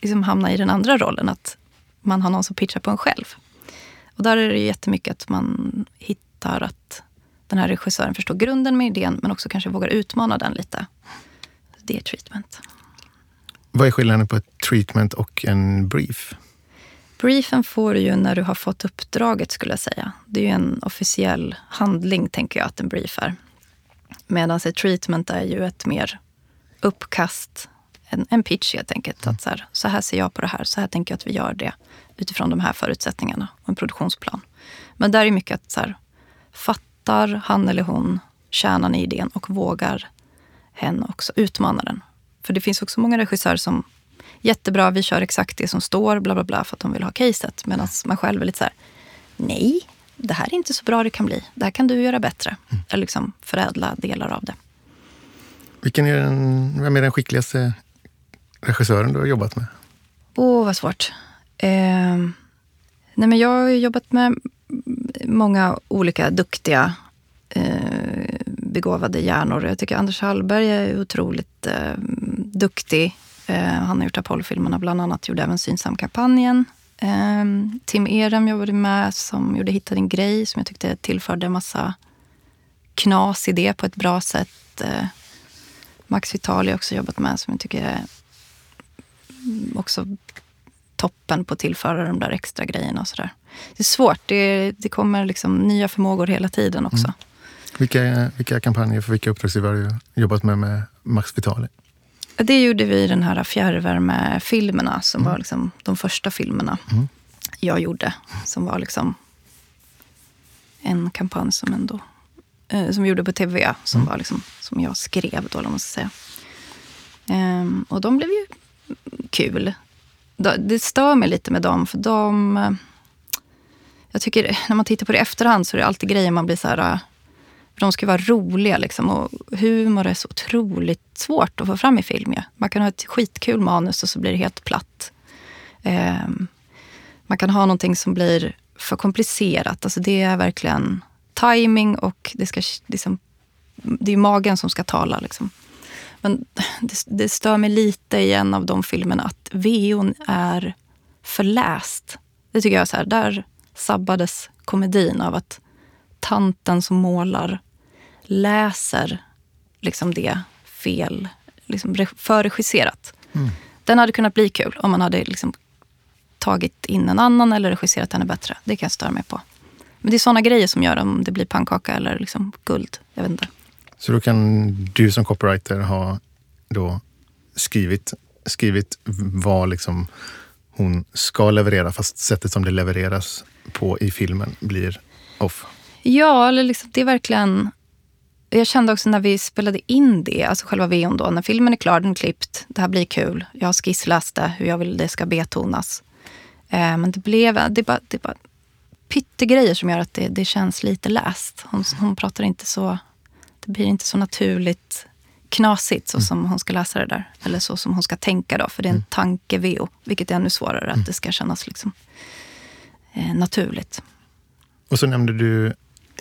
liksom hamna i den andra rollen, att man har någon som pitchar på en själv. Och där är det jättemycket att man hittar att den här regissören förstår grunden med idén men också kanske vågar utmana den lite. Det är treatment. Vad är skillnaden på ett treatment och en brief? Briefen får du ju när du har fått uppdraget skulle jag säga. Det är ju en officiell handling tänker jag att en brief är. Medan ett treatment är ju ett mer uppkast, en, en pitch helt enkelt. Att så, här, så här ser jag på det här, så här tänker jag att vi gör det utifrån de här förutsättningarna och en produktionsplan. Men där är mycket att så här, fattar han eller hon kärnan i idén och vågar hen också utmana den. För det finns också många regissörer som jättebra, vi kör exakt det som står, bla bla bla, för att de vill ha caset. Medan man själv är lite så här, nej, det här är inte så bra det kan bli. Det här kan du göra bättre. Mm. Eller liksom förädla delar av det. Vilken är den, vem är den skickligaste regissören du har jobbat med? Åh, oh, vad svårt. Eh, nej men jag har jobbat med många olika duktiga eh, begåvade hjärnor. Jag tycker Anders Hallberg är otroligt duktig. Eh, han har gjort Apollo-filmerna bland annat, gjorde även Synsam-kampanjen. Eh, Tim Ehrem jobbade med som gjorde Hitta din grej som jag tyckte tillförde en massa knas i det på ett bra sätt. Eh, Max Vitali har också jobbat med som jag tycker är också toppen på att tillföra de där extra grejerna och sådär. Det är svårt. Det, det kommer liksom nya förmågor hela tiden också. Mm. Vilka, vilka kampanjer för vilka uppdragsgivare har du jobbat med med Max Vitali? Det gjorde vi i den här fjärrvärmefilmerna som mm. var liksom de första filmerna mm. jag gjorde. Som var liksom en kampanj som ändå eh, som gjorde på TV, som, mm. var liksom, som jag skrev då, om man ska säga. Um, och de blev ju kul. Det stör mig lite med dem, för de... Eh, jag tycker, när man tittar på det i efterhand så är det alltid grejer man blir så här för de ska vara roliga liksom. Och humor är så otroligt svårt att få fram i film. Ja. Man kan ha ett skitkul manus och så blir det helt platt. Eh, man kan ha någonting som blir för komplicerat. Alltså det är verkligen timing och det, ska, liksom, det är magen som ska tala. Liksom. Men det, det stör mig lite i en av de filmerna att VOn är förläst. Det tycker jag är så här, där sabbades komedin av att tanten som målar läser liksom det fel, liksom förregisserat. Mm. Den hade kunnat bli kul om man hade liksom tagit in en annan eller regisserat henne bättre. Det kan jag störa mig på. Men det är såna grejer som gör om det blir pannkaka eller liksom guld. Jag vet inte. Så då kan du som copywriter ha då skrivit, skrivit vad liksom hon ska leverera fast sättet som det levereras på i filmen blir off? Ja, eller liksom, det är verkligen jag kände också när vi spelade in det, alltså själva videon då, när filmen är klar, den är klippt, det här blir kul. Jag har skissläst det, hur jag vill det ska betonas. Eh, men det blev, det är bara, det är bara pyttegrejer som gör att det, det känns lite läst. Hon, hon pratar inte så, det blir inte så naturligt knasigt så mm. som hon ska läsa det där. Eller så som hon ska tänka då, för det är en mm. tanke-VO. Vilket är ännu svårare, mm. att det ska kännas liksom, eh, naturligt. Och så nämnde du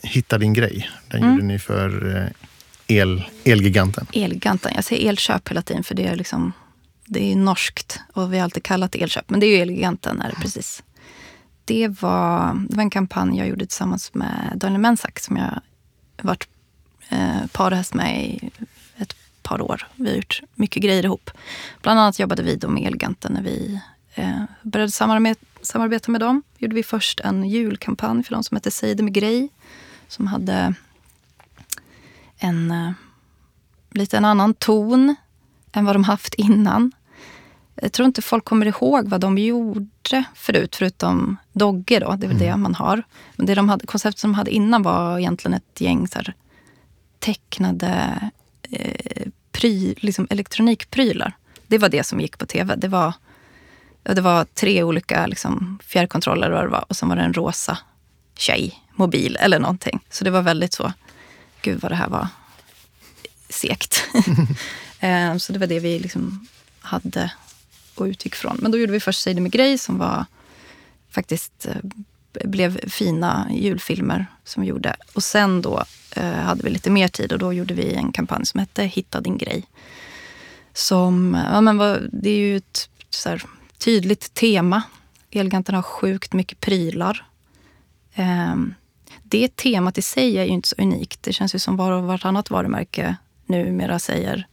Hitta din grej. Den mm. gjorde ni för eh, el, Elgiganten. Elgiganten. Jag säger Elköp hela tiden för det är liksom det är norskt och vi har alltid kallat det Elköp. Men det är ju Elgiganten, är det precis. Det var, det var en kampanj jag gjorde tillsammans med Daniel Mensak som jag varit eh, parhäst med i ett par år. Vi har gjort mycket grejer ihop. Bland annat jobbade vi då med Elgiganten när vi eh, började samarbeta, samarbeta med dem. gjorde vi först en julkampanj för de som hette Säg det med grej som hade en uh, lite en annan ton än vad de haft innan. Jag tror inte folk kommer ihåg vad de gjorde förut, förutom Dogge då, det är väl mm. det man har. Men det de hade, konceptet som de hade innan var egentligen ett gäng så här, tecknade eh, pry, liksom elektronikprylar. Det var det som gick på tv. Det var, det var tre olika liksom, fjärrkontroller och, det var, och sen var det en rosa tjej, mobil eller någonting. Så det var väldigt så, gud vad det här var segt. Eh, så det var det vi liksom hade och utgick från. Men då gjorde vi först Säg det med grej som var faktiskt eh, blev fina julfilmer som vi gjorde. Och sen då eh, hade vi lite mer tid och då gjorde vi en kampanj som hette Hitta din grej. Som, ja men vad, det är ju ett så här, tydligt tema. Elganten har sjukt mycket prylar. Eh, det temat i sig är ju inte så unikt. Det känns ju som var och vartannat varumärke numera säger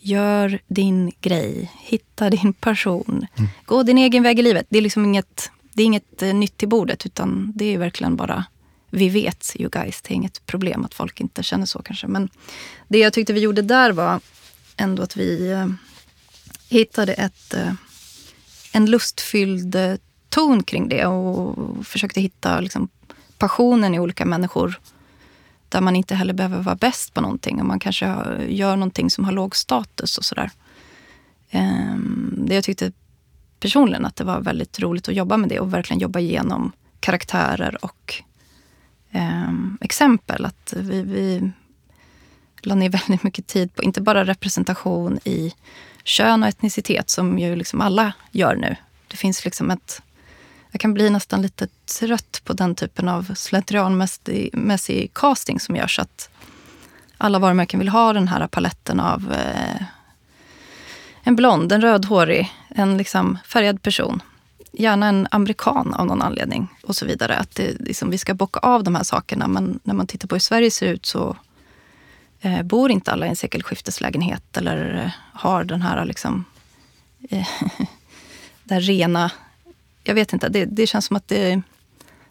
Gör din grej, hitta din passion, mm. gå din egen väg i livet. Det är liksom inget, det är inget eh, nytt till bordet utan det är verkligen bara vi vet you guys. Det är inget problem att folk inte känner så kanske. Men det jag tyckte vi gjorde där var ändå att vi eh, hittade ett, eh, en lustfylld ton kring det och försökte hitta liksom, passionen i olika människor där man inte heller behöver vara bäst på någonting och man kanske gör någonting som har låg status och sådär. Ehm, det jag tyckte personligen att det var väldigt roligt att jobba med det och verkligen jobba igenom karaktärer och ehm, exempel. Att vi, vi la ner väldigt mycket tid på inte bara representation i kön och etnicitet som ju liksom alla gör nu. Det finns liksom ett jag kan bli nästan lite trött på den typen av slentrianmässig casting som görs. Att alla varumärken vill ha den här paletten av eh, en blond, en rödhårig, en liksom färgad person. Gärna en amerikan av någon anledning och så vidare. Att det, liksom, vi ska bocka av de här sakerna. Men när man tittar på hur Sverige ser ut så eh, bor inte alla i en sekelskifteslägenhet eller eh, har den här liksom, eh, det rena jag vet inte, det, det känns som att det,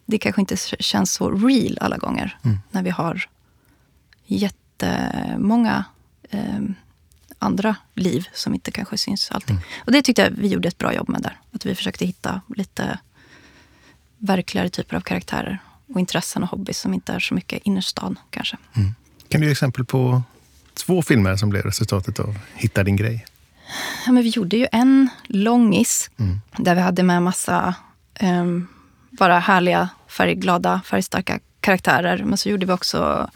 det kanske inte känns så real alla gånger. Mm. När vi har jättemånga eh, andra liv som inte kanske syns alltid. Mm. Och det tyckte jag vi gjorde ett bra jobb med där. Att vi försökte hitta lite verkligare typer av karaktärer och intressen och hobbys som inte är så mycket innerstan kanske. Mm. Kan du ge exempel på två filmer som blev resultatet av Hitta din grej? Ja, men vi gjorde ju en långis mm. där vi hade med massa um, bara härliga, färgglada, färgstarka karaktärer. Men så gjorde vi också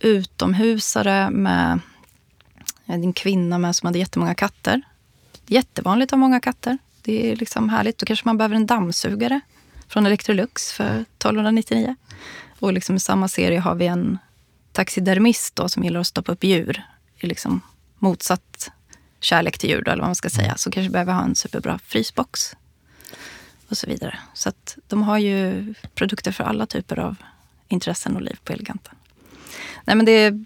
utomhusare med en kvinna med som hade jättemånga katter. Jättevanligt att ha många katter. Det är liksom härligt. Då kanske man behöver en dammsugare från Electrolux för 1299. Och liksom i samma serie har vi en taxidermist då, som gillar att stoppa upp djur i liksom motsatt kärlek till djur, eller vad man ska säga, så kanske behöver ha en superbra frysbox. Och så vidare. Så att de har ju produkter för alla typer av intressen och liv på Eleganten. Nej, men det,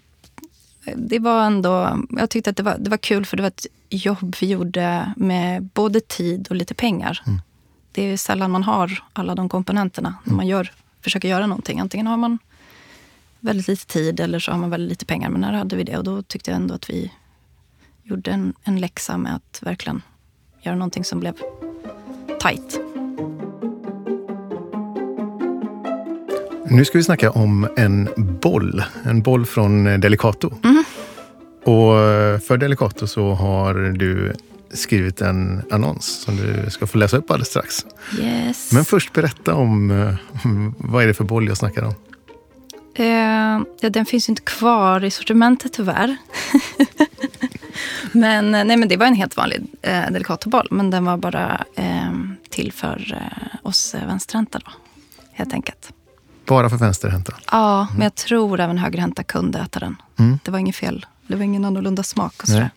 det var ändå, jag tyckte att det var, det var kul för det var ett jobb vi gjorde med både tid och lite pengar. Mm. Det är sällan man har alla de komponenterna när man gör, försöker göra någonting. Antingen har man väldigt lite tid eller så har man väldigt lite pengar. Men här hade vi det och då tyckte jag ändå att vi gjorde en, en läxa med att verkligen göra någonting som blev tight. Nu ska vi snacka om en boll. En boll från Delicato. Mm. Och för Delicato så har du skrivit en annons som du ska få läsa upp alldeles strax. Yes. Men först berätta om eh, vad är det för boll jag snackar om? Uh, ja, den finns inte kvar i sortimentet tyvärr. men, eh, nej, men det var en helt vanlig eh, Delicatoboll. Men den var bara eh, till för eh, oss vänsterhänta då, helt enkelt. Bara för vänsterhänta? Ja, mm. men jag tror även högerhänta kunde äta den. Mm. Det var inget fel. Det var ingen annorlunda smak. Och.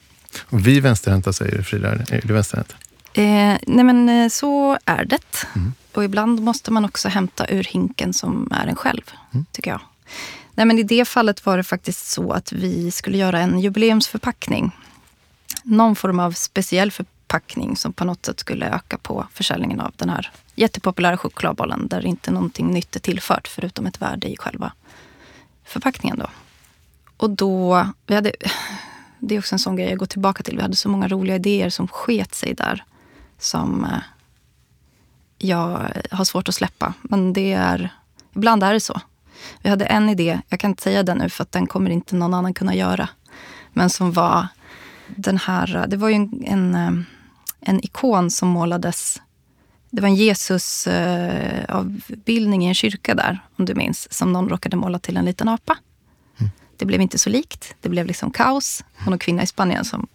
Och vi vänsterhänta säger du Frida. Är du vänsterhänta? Eh, nej men eh, så är det. Mm. Och ibland måste man också hämta ur hinken som är en själv, mm. tycker jag. Nej, men I det fallet var det faktiskt så att vi skulle göra en jubileumsförpackning. Någon form av speciell förpackning som på något sätt skulle öka på försäljningen av den här jättepopulära chokladbollen där inte någonting nytt är tillfört förutom ett värde i själva förpackningen. Då. Och då, vi hade, det är också en sån grej jag går tillbaka till. Vi hade så många roliga idéer som sket sig där. Som eh, jag har svårt att släppa. Men det är, ibland är det så. Vi hade en idé, jag kan inte säga den nu för att den kommer inte någon annan kunna göra. Men som var den här, det var ju en, en, eh, en ikon som målades det var en Jesus-avbildning i en kyrka där, om du minns, som någon råkade måla till en liten apa. Mm. Det blev inte så likt. Det blev liksom kaos. Och någon kvinna i Spanien som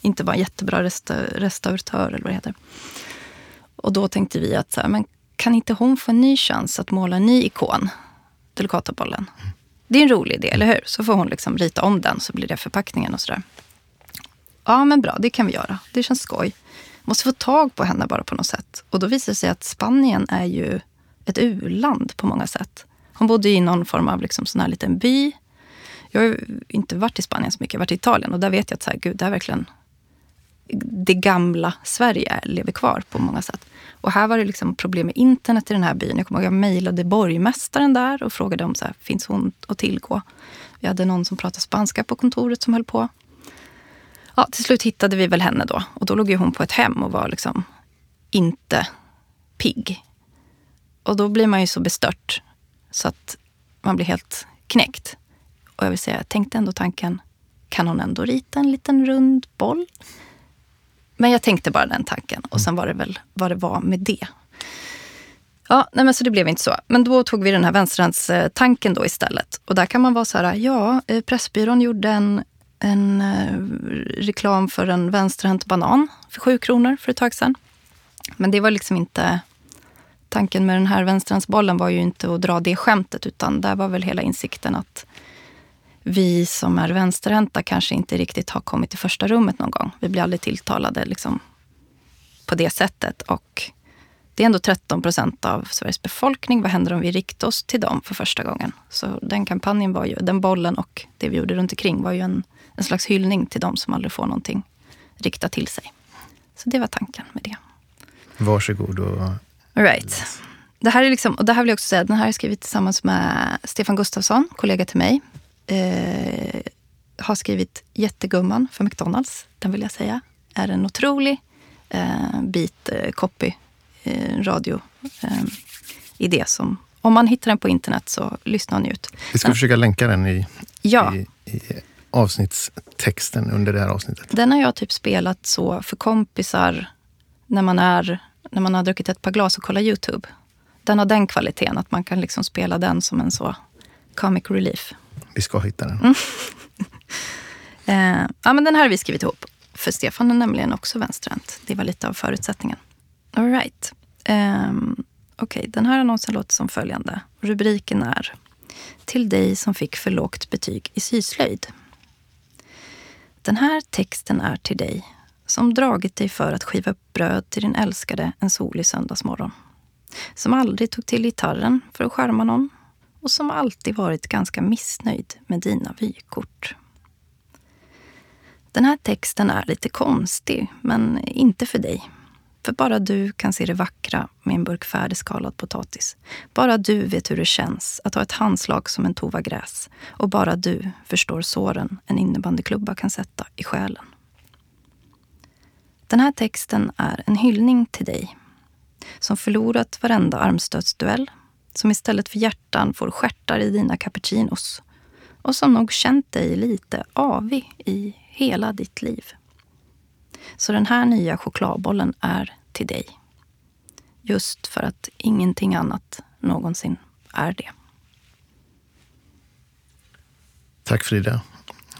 inte var en jättebra restauratör, eller vad det heter. Och då tänkte vi att, men kan inte hon få en ny chans att måla en ny ikon? Delicatobollen. Det är en rolig idé, eller hur? Så får hon liksom rita om den, så blir det förpackningen och sådär. Ja, men bra, det kan vi göra. Det känns skoj måste få tag på henne bara på något sätt. Och då visar det sig att Spanien är ju ett u-land på många sätt. Hon bodde i någon form av liksom sån här liten by. Jag har inte varit i Spanien så mycket, jag har varit i Italien och där vet jag att så här, gud, det är verkligen det gamla Sverige lever kvar på många sätt. Och här var det liksom problem med internet i den här byn. Jag kommer ihåg att jag mejlade borgmästaren där och frågade om så här, finns hon att tillgå. Vi hade någon som pratade spanska på kontoret som höll på. Ja, till slut hittade vi väl henne då. Och då låg ju hon på ett hem och var liksom inte pigg. Och då blir man ju så bestört så att man blir helt knäckt. Och jag vill säga, jag tänkte ändå tanken, kan hon ändå rita en liten rund boll? Men jag tänkte bara den tanken och sen var det väl vad det var med det. Ja, nej men så det blev inte så. Men då tog vi den här vänsterhandstanken då istället. Och där kan man vara så här, ja, eh, Pressbyrån gjorde en en eh, reklam för en vänsterhänt banan för sju kronor för ett tag sedan. Men det var liksom inte... Tanken med den här vänsterhandsbollen var ju inte att dra det skämtet utan där var väl hela insikten att vi som är vänsterhänta kanske inte riktigt har kommit i första rummet någon gång. Vi blir aldrig tilltalade liksom, på det sättet. Och det är ändå 13 procent av Sveriges befolkning. Vad händer om vi riktar oss till dem för första gången? Så den kampanjen var ju, den bollen och det vi gjorde runt omkring var ju en en slags hyllning till de som aldrig får någonting riktat till sig. Så det var tanken med det. Varsågod. Och... Right. Det här, är liksom, och det här vill jag också säga, den här har jag skrivit tillsammans med Stefan Gustafsson, kollega till mig. Eh, har skrivit Jättegumman för McDonalds. Den vill jag säga är en otrolig eh, bit eh, copy, eh, radio eh, idé som om man hittar den på internet så lyssna och njut. Vi ska Men, försöka länka den i, ja. i, i avsnittstexten under det här avsnittet? Den har jag typ spelat så för kompisar när man, är, när man har druckit ett par glas och kollar Youtube. Den har den kvaliteten att man kan liksom spela den som en så comic relief. Vi ska hitta den. Mm. eh, ja, men den här har vi skrivit ihop. För Stefan är nämligen också vänsterhänt. Det var lite av förutsättningen. All right. Eh, Okej, okay, den här annonsen låter som följande. Rubriken är Till dig som fick för lågt betyg i syslöjd. Den här texten är till dig som dragit dig för att skiva upp bröd till din älskade en solig söndagsmorgon. Som aldrig tog till gitarren för att skärma någon och som alltid varit ganska missnöjd med dina vykort. Den här texten är lite konstig, men inte för dig. För bara du kan se det vackra med en burk färdigskalad potatis. Bara du vet hur det känns att ha ett handslag som en tova gräs. Och bara du förstår såren en innebandyklubba kan sätta i själen. Den här texten är en hyllning till dig. Som förlorat varenda armstötsduell. Som istället för hjärtan får skärtar i dina cappuccinos. Och som nog känt dig lite avig i hela ditt liv. Så den här nya chokladbollen är till dig. Just för att ingenting annat någonsin är det. Tack Frida.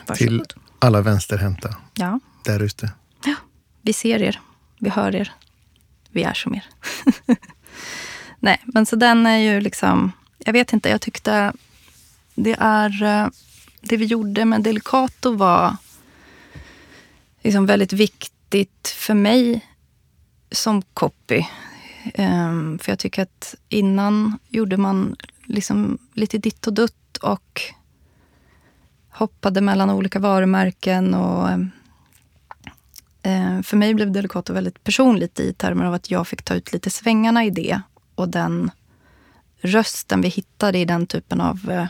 Varsågod. Till alla vänsterhänta ja. där ute. Ja, vi ser er, vi hör er, vi är som er. Nej, men så den är ju liksom, jag vet inte, jag tyckte det är, eh, det vi gjorde med Delicato var liksom väldigt viktigt viktigt för mig som copy. Um, för jag tycker att innan gjorde man liksom lite ditt och dutt och hoppade mellan olika varumärken. Och, um, för mig blev Delicato väldigt personligt i termer av att jag fick ta ut lite svängarna i det. Och den rösten vi hittade i den typen av... Uh,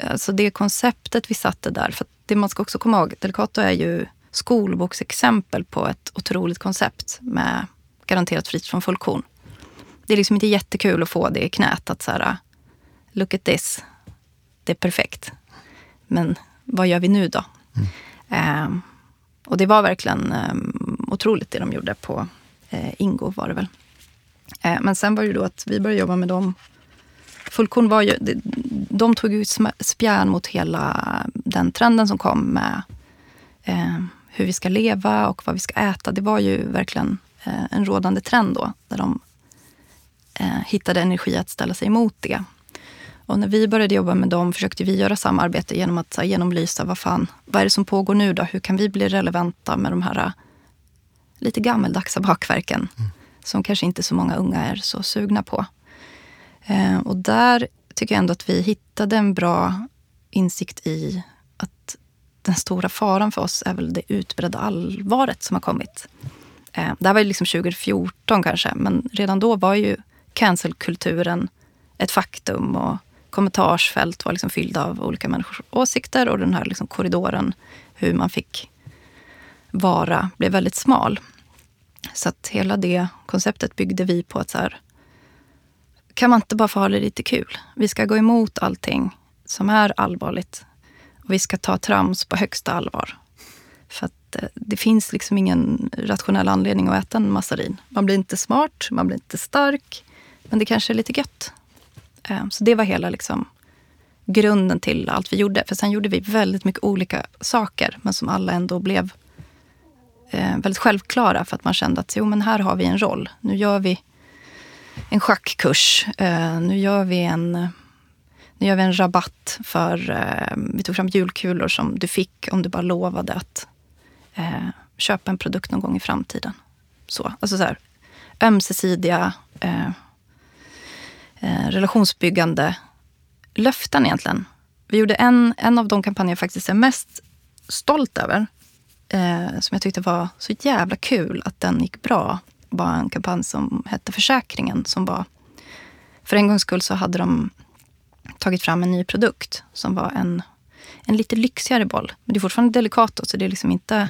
alltså det konceptet vi satte där. För det man ska också komma ihåg, Delicato är ju skolboksexempel på ett otroligt koncept med garanterat fritt från fullkorn. Det är liksom inte jättekul att få det i knät att så här, look at this, det är perfekt. Men vad gör vi nu då? Mm. Eh, och det var verkligen eh, otroligt det de gjorde på eh, Ingo var det väl. Eh, men sen var det ju då att vi började jobba med dem. Fullkorn var ju, de, de tog ju spjärn mot hela den trenden som kom med eh, hur vi ska leva och vad vi ska äta. Det var ju verkligen eh, en rådande trend då, där de eh, hittade energi att ställa sig emot det. Och när vi började jobba med dem försökte vi göra samarbete genom att här, genomlysa vad fan, vad är det som pågår nu då? Hur kan vi bli relevanta med de här eh, lite gammeldagsa bakverken mm som kanske inte så många unga är så sugna på. Eh, och där tycker jag ändå att vi hittade en bra insikt i att den stora faran för oss är väl det utbredda allvaret som har kommit. Eh, det här var ju liksom 2014 kanske, men redan då var ju cancelkulturen ett faktum och kommentarsfält var liksom fyllda av olika människors åsikter och den här liksom korridoren, hur man fick vara, blev väldigt smal. Så att hela det konceptet byggde vi på att så här, kan man inte bara få ha det lite kul? Vi ska gå emot allting som är allvarligt. Och vi ska ta trams på högsta allvar. För att eh, det finns liksom ingen rationell anledning att äta en massarin. Man blir inte smart, man blir inte stark, men det kanske är lite gött. Eh, så det var hela liksom grunden till allt vi gjorde. För sen gjorde vi väldigt mycket olika saker, men som alla ändå blev Eh, väldigt självklara för att man kände att jo, men här har vi en roll. Nu gör vi en schackkurs. Eh, nu gör vi en nu gör vi en rabatt för... Eh, vi tog fram julkulor som du fick om du bara lovade att eh, köpa en produkt någon gång i framtiden. Så, alltså så här, ömsesidiga eh, eh, relationsbyggande löften egentligen. Vi gjorde en, en av de kampanjer jag faktiskt är mest stolt över. Eh, som jag tyckte var så jävla kul att den gick bra. var en kampanj som hette Försäkringen. Som var, för en gångs skull så hade de tagit fram en ny produkt som var en, en lite lyxigare boll. Men det är fortfarande Delicato, så det är liksom inte,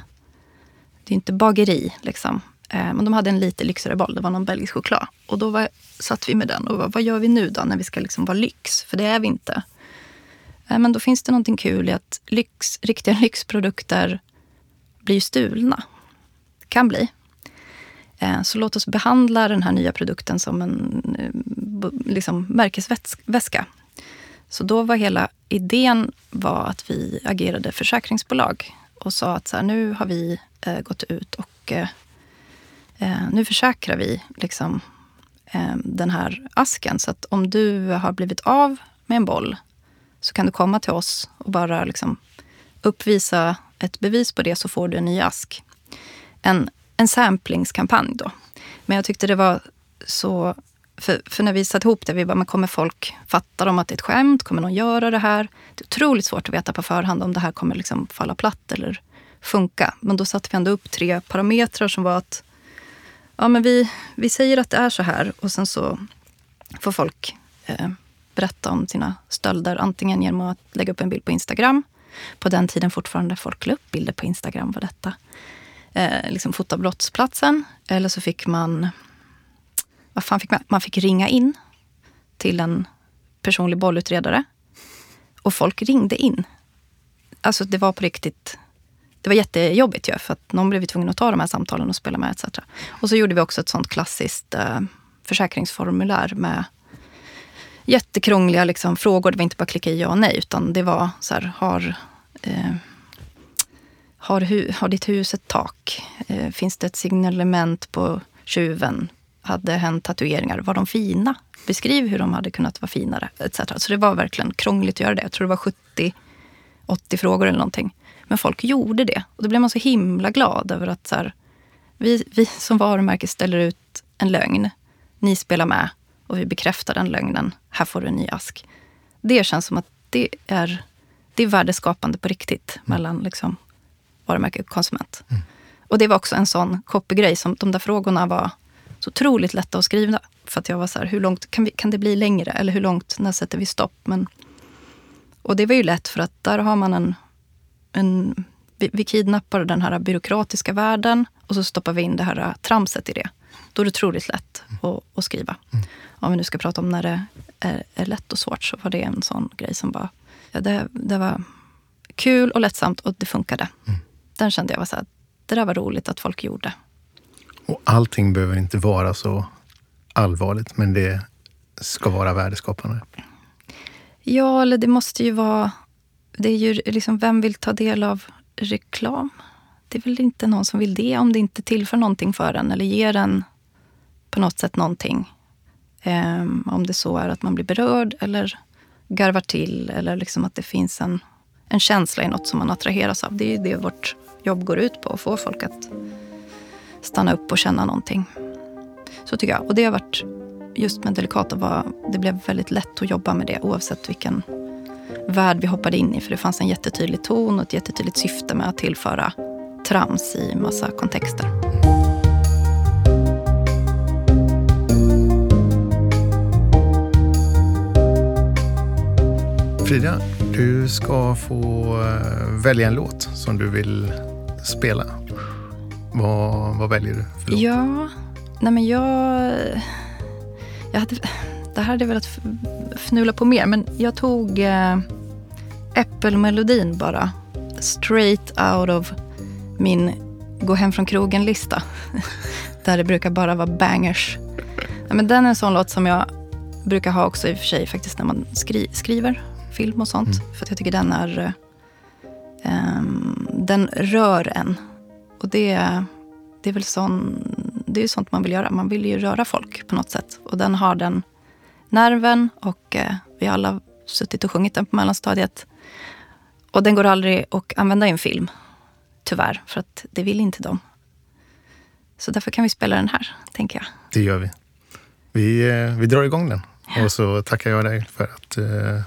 det är inte bageri. Liksom. Eh, men de hade en lite lyxigare boll. Det var någon belgisk choklad. Och då var, satt vi med den och vad, vad gör vi nu då när vi ska liksom vara lyx? För det är vi inte. Eh, men då finns det någonting kul i att lyx, riktiga lyxprodukter blir stulna. Kan bli. Eh, så låt oss behandla den här nya produkten som en eh, liksom, märkesväska. Så då var hela idén var att vi agerade försäkringsbolag och sa att så här, nu har vi eh, gått ut och eh, eh, nu försäkrar vi liksom, eh, den här asken. Så att om du har blivit av med en boll så kan du komma till oss och bara liksom uppvisa ett bevis på det så får du en ny ask. En, en samplingskampanj då. Men jag tyckte det var så... För, för när vi satte ihop det, vi bara, men kommer folk fatta om att det är ett skämt? Kommer någon göra det här? Det är otroligt svårt att veta på förhand om det här kommer liksom falla platt eller funka. Men då satte vi ändå upp tre parametrar som var att ja, men vi, vi säger att det är så här och sen så får folk eh, berätta om sina stölder. Antingen genom att lägga upp en bild på Instagram. På den tiden fortfarande folk la upp bilder på Instagram på detta. Eh, liksom fota brottsplatsen. Eller så fick man... Vad fan fick man? Man fick ringa in till en personlig bollutredare. Och folk ringde in. Alltså det var på riktigt det var jättejobbigt ju, för att någon blev tvungen att ta de här samtalen och spela med etc. Och så gjorde vi också ett sånt klassiskt eh, försäkringsformulär med jättekrångliga liksom, frågor. Det var inte bara klicka i ja och nej, utan det var så här, har, eh, har, hu, har ditt hus ett tak? Eh, finns det ett signalement på tjuven? Hade hen tatueringar? Var de fina? Beskriv hur de hade kunnat vara finare, etc. Så det var verkligen krångligt att göra det. Jag tror det var 70, 80 frågor eller någonting. Men folk gjorde det. Och då blev man så himla glad över att så här, vi, vi som varumärke ställer ut en lögn. Ni spelar med och vi bekräftar den lögnen. Här får du en ny ask. Det känns som att det är, det är värdeskapande på riktigt mm. mellan liksom, varumärke och konsument. Mm. Och det var också en sån copygrej som de där frågorna var så otroligt lätta att skriva. För att jag var så här, hur långt kan, vi, kan det bli längre? Eller hur långt, när sätter vi stopp? Men, och det var ju lätt för att där har man en en, vi, vi kidnappar den här byråkratiska världen och så stoppar vi in det här tramset i det. Då är det otroligt lätt att, att skriva. Mm. Om vi nu ska prata om när det är, är, lätt och svårt så var det en sån grej som bara... Ja, det, det var kul och lättsamt och det funkade. Mm. Den kände jag var så här, det där var roligt att folk gjorde. Och allting behöver inte vara så allvarligt, men det ska vara värdeskapande. Ja, eller det måste ju vara... Det är ju liksom, vem vill ta del av reklam? Det är väl inte någon som vill det om det inte tillför någonting för en eller ger en på något sätt någonting. Um, om det så är att man blir berörd eller garvar till eller liksom att det finns en, en känsla i något som man attraheras av. Det är ju det vårt jobb går ut på, att få folk att stanna upp och känna någonting. Så tycker jag. Och det har varit, just med Delicata, var, det blev väldigt lätt att jobba med det oavsett vilken värld vi hoppade in i. För det fanns en jättetydlig ton och ett jättetydligt syfte med att tillföra trams i massa kontexter. Frida, du ska få eh, välja en låt som du vill spela. Vad, vad väljer du för låt? Ja, nej men jag... jag hade, det här hade jag velat fnula på mer, men jag tog äh, Äppelmelodin bara. Straight out of min gå hem från krogen-lista. Där det brukar bara vara bangers. Ja, men den är en sån låt som jag brukar ha också i och för sig faktiskt när man skri skriver film och sånt. Mm. För att jag tycker den är... Um, den rör en. Och det, det är väl sån, det är sånt man vill göra. Man vill ju röra folk på något sätt. Och den har den nerven och uh, vi har alla suttit och sjungit den på mellanstadiet. Och den går aldrig att använda i en film. Tyvärr, för att det vill inte de. Så därför kan vi spela den här, tänker jag. Det gör vi. Vi, eh, vi drar igång den. Ja. Och så tackar jag dig för att uh,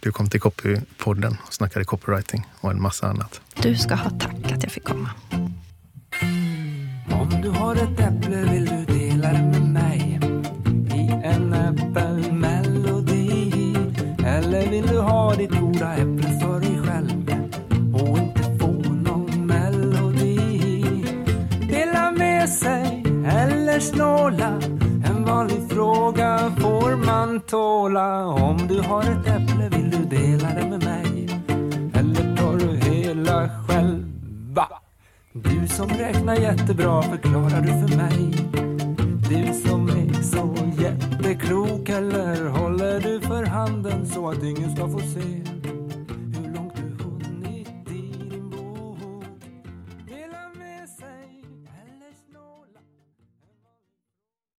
du kom till Copypodden och snackade copywriting och en massa annat. Du ska ha tack att jag fick komma. Om du har ett äpple vill du dela det med mig i en äppelmelodi Eller vill du ha ditt goda äpple sig eller snåla. En vanlig fråga får man tåla. Om du har ett äpple vill du dela det med mig? Eller tar du hela själva? Du som räknar jättebra förklarar du för mig. Du som är så jätteklok eller håller du för handen så att ingen ska få se?